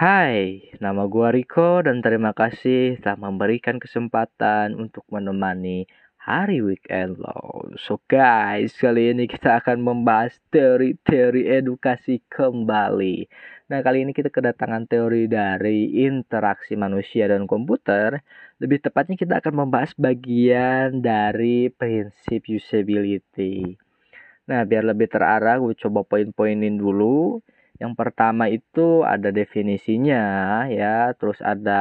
Hai, nama gua Riko dan terima kasih telah memberikan kesempatan untuk menemani hari weekend lo. So guys, kali ini kita akan membahas teori-teori edukasi kembali. Nah, kali ini kita kedatangan teori dari interaksi manusia dan komputer. Lebih tepatnya kita akan membahas bagian dari prinsip usability. Nah, biar lebih terarah, gue coba poin-poinin dulu. Yang pertama itu ada definisinya ya, terus ada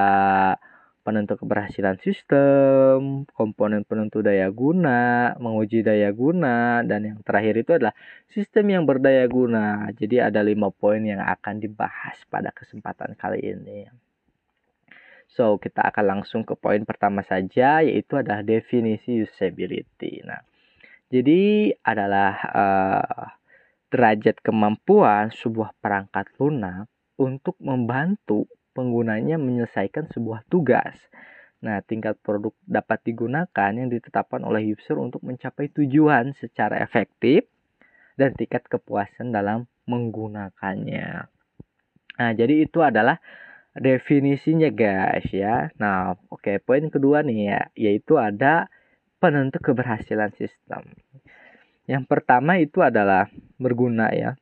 penentu keberhasilan sistem, komponen penentu daya guna, menguji daya guna, dan yang terakhir itu adalah sistem yang berdaya guna. Jadi ada lima poin yang akan dibahas pada kesempatan kali ini. So, kita akan langsung ke poin pertama saja, yaitu adalah definisi usability. Nah, jadi adalah uh, derajat kemampuan sebuah perangkat lunak untuk membantu penggunanya menyelesaikan sebuah tugas. Nah, tingkat produk dapat digunakan yang ditetapkan oleh user untuk mencapai tujuan secara efektif dan tingkat kepuasan dalam menggunakannya. Nah, jadi itu adalah definisinya guys ya. Nah, oke, okay, poin kedua nih ya, yaitu ada penentu keberhasilan sistem. Yang pertama itu adalah berguna ya.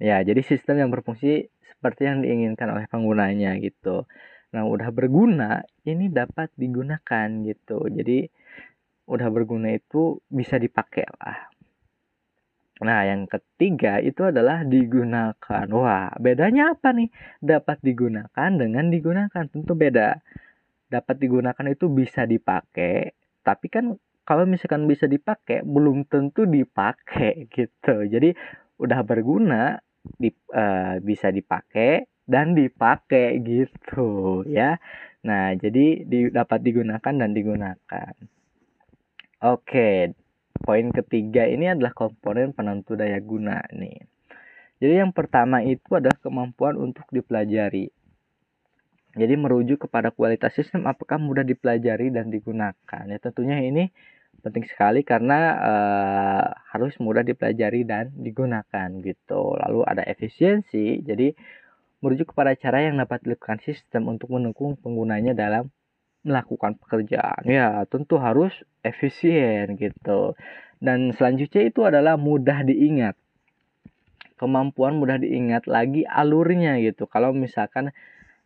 Ya, jadi sistem yang berfungsi seperti yang diinginkan oleh penggunanya gitu. Nah, udah berguna ini dapat digunakan gitu. Jadi udah berguna itu bisa dipakai lah. Nah, yang ketiga itu adalah digunakan. Wah, bedanya apa nih? Dapat digunakan dengan digunakan tentu beda. Dapat digunakan itu bisa dipakai, tapi kan kalau misalkan bisa dipakai belum tentu dipakai gitu. Jadi udah berguna di, uh, bisa dipakai dan dipakai gitu ya. Nah jadi di, dapat digunakan dan digunakan. Oke poin ketiga ini adalah komponen penentu daya guna nih. Jadi yang pertama itu adalah kemampuan untuk dipelajari. Jadi merujuk kepada kualitas sistem apakah mudah dipelajari dan digunakan. Ya tentunya ini penting sekali karena uh, harus mudah dipelajari dan digunakan gitu. Lalu ada efisiensi. Jadi merujuk kepada cara yang dapat dilakukan sistem untuk mendukung penggunanya dalam melakukan pekerjaan. Ya, tentu harus efisien gitu. Dan selanjutnya itu adalah mudah diingat. Kemampuan mudah diingat lagi alurnya gitu. Kalau misalkan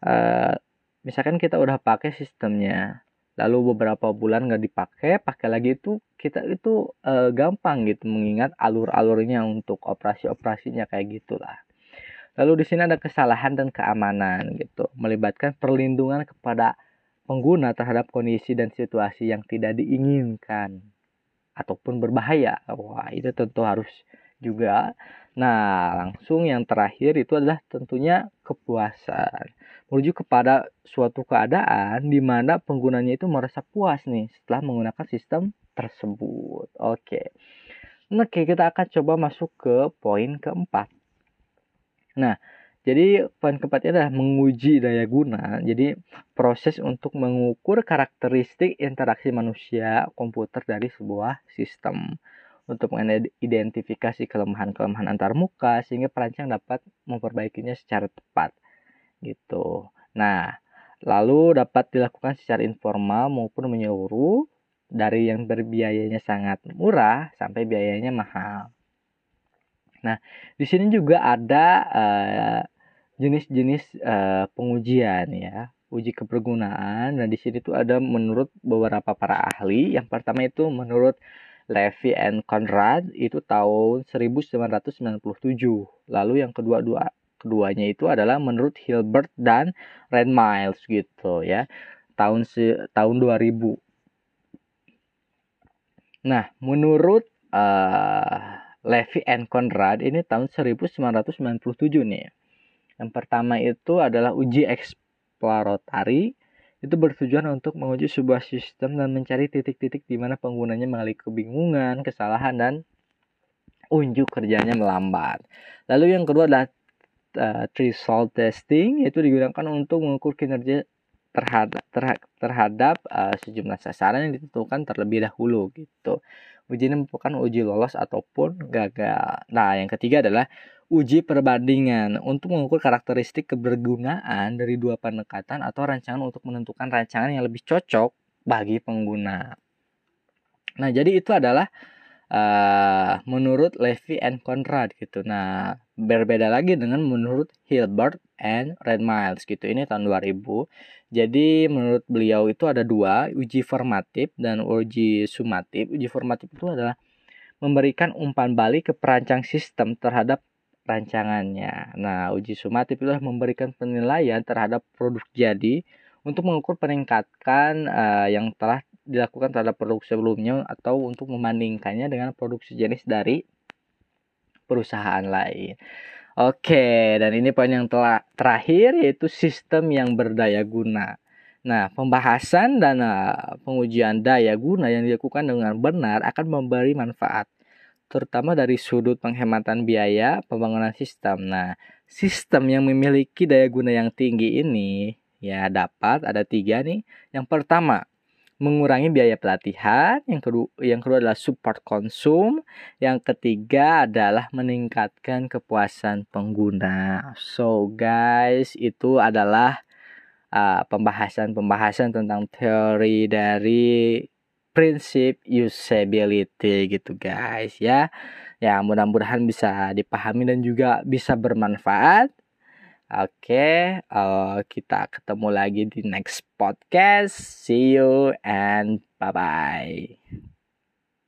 uh, misalkan kita udah pakai sistemnya lalu beberapa bulan nggak dipakai pakai lagi itu kita itu uh, gampang gitu mengingat alur-alurnya untuk operasi-operasinya kayak gitulah. Lalu di sini ada kesalahan dan keamanan gitu melibatkan perlindungan kepada pengguna terhadap kondisi dan situasi yang tidak diinginkan ataupun berbahaya. Wah itu tentu harus juga Nah, langsung yang terakhir itu adalah tentunya kepuasan. Merujuk kepada suatu keadaan di mana penggunanya itu merasa puas nih setelah menggunakan sistem tersebut. Oke. Oke, kita akan coba masuk ke poin keempat. Nah, jadi poin keempatnya adalah menguji daya guna. Jadi proses untuk mengukur karakteristik interaksi manusia komputer dari sebuah sistem untuk mengidentifikasi kelemahan-kelemahan antar muka sehingga perancang dapat memperbaikinya secara tepat gitu. Nah, lalu dapat dilakukan secara informal maupun menyeluruh dari yang berbiayanya sangat murah sampai biayanya mahal. Nah, di sini juga ada uh, jenis-jenis uh, pengujian ya, uji kepergunaan. Nah, di sini tuh ada menurut beberapa para ahli. Yang pertama itu menurut Levy and Conrad itu tahun 1997. Lalu yang kedua dua keduanya itu adalah menurut Hilbert dan Red Miles gitu ya. Tahun tahun 2000. Nah, menurut uh, Levy and Conrad ini tahun 1997 nih. Yang pertama itu adalah uji eksploratory itu bertujuan untuk menguji sebuah sistem dan mencari titik-titik di mana penggunanya mengalami kebingungan, kesalahan, dan unjuk kerjanya melambat. Lalu yang kedua adalah uh, threshold testing, yaitu digunakan untuk mengukur kinerja terhadap terhadap, terhadap uh, sejumlah sasaran yang ditentukan terlebih dahulu gitu. Uji ini merupakan uji lolos ataupun gagal. Nah, yang ketiga adalah uji perbandingan untuk mengukur karakteristik kebergunaan dari dua pendekatan atau rancangan untuk menentukan rancangan yang lebih cocok bagi pengguna. Nah, jadi itu adalah uh, menurut Levy and Conrad gitu. Nah, berbeda lagi dengan menurut Hilbert and Red Miles gitu. Ini tahun 2000. Jadi menurut beliau itu ada dua, uji formatif dan uji sumatif. Uji formatif itu adalah memberikan umpan balik ke perancang sistem terhadap rancangannya. Nah, uji sumatif adalah memberikan penilaian terhadap produk jadi untuk mengukur peningkatan uh, yang telah dilakukan terhadap produk sebelumnya atau untuk membandingkannya dengan produk sejenis dari perusahaan lain. Oke, dan ini poin yang telah terakhir yaitu sistem yang berdaya guna. Nah, pembahasan dan uh, pengujian daya guna yang dilakukan dengan benar akan memberi manfaat terutama dari sudut penghematan biaya pembangunan sistem. Nah, sistem yang memiliki daya guna yang tinggi ini ya dapat ada tiga nih. Yang pertama, mengurangi biaya pelatihan. Yang kedua, yang kedua adalah support konsum. Yang ketiga adalah meningkatkan kepuasan pengguna. So guys, itu adalah uh, pembahasan-pembahasan tentang teori dari prinsip usability gitu guys ya ya mudah-mudahan bisa dipahami dan juga bisa bermanfaat Oke, uh, kita ketemu lagi di next podcast. See you and bye bye.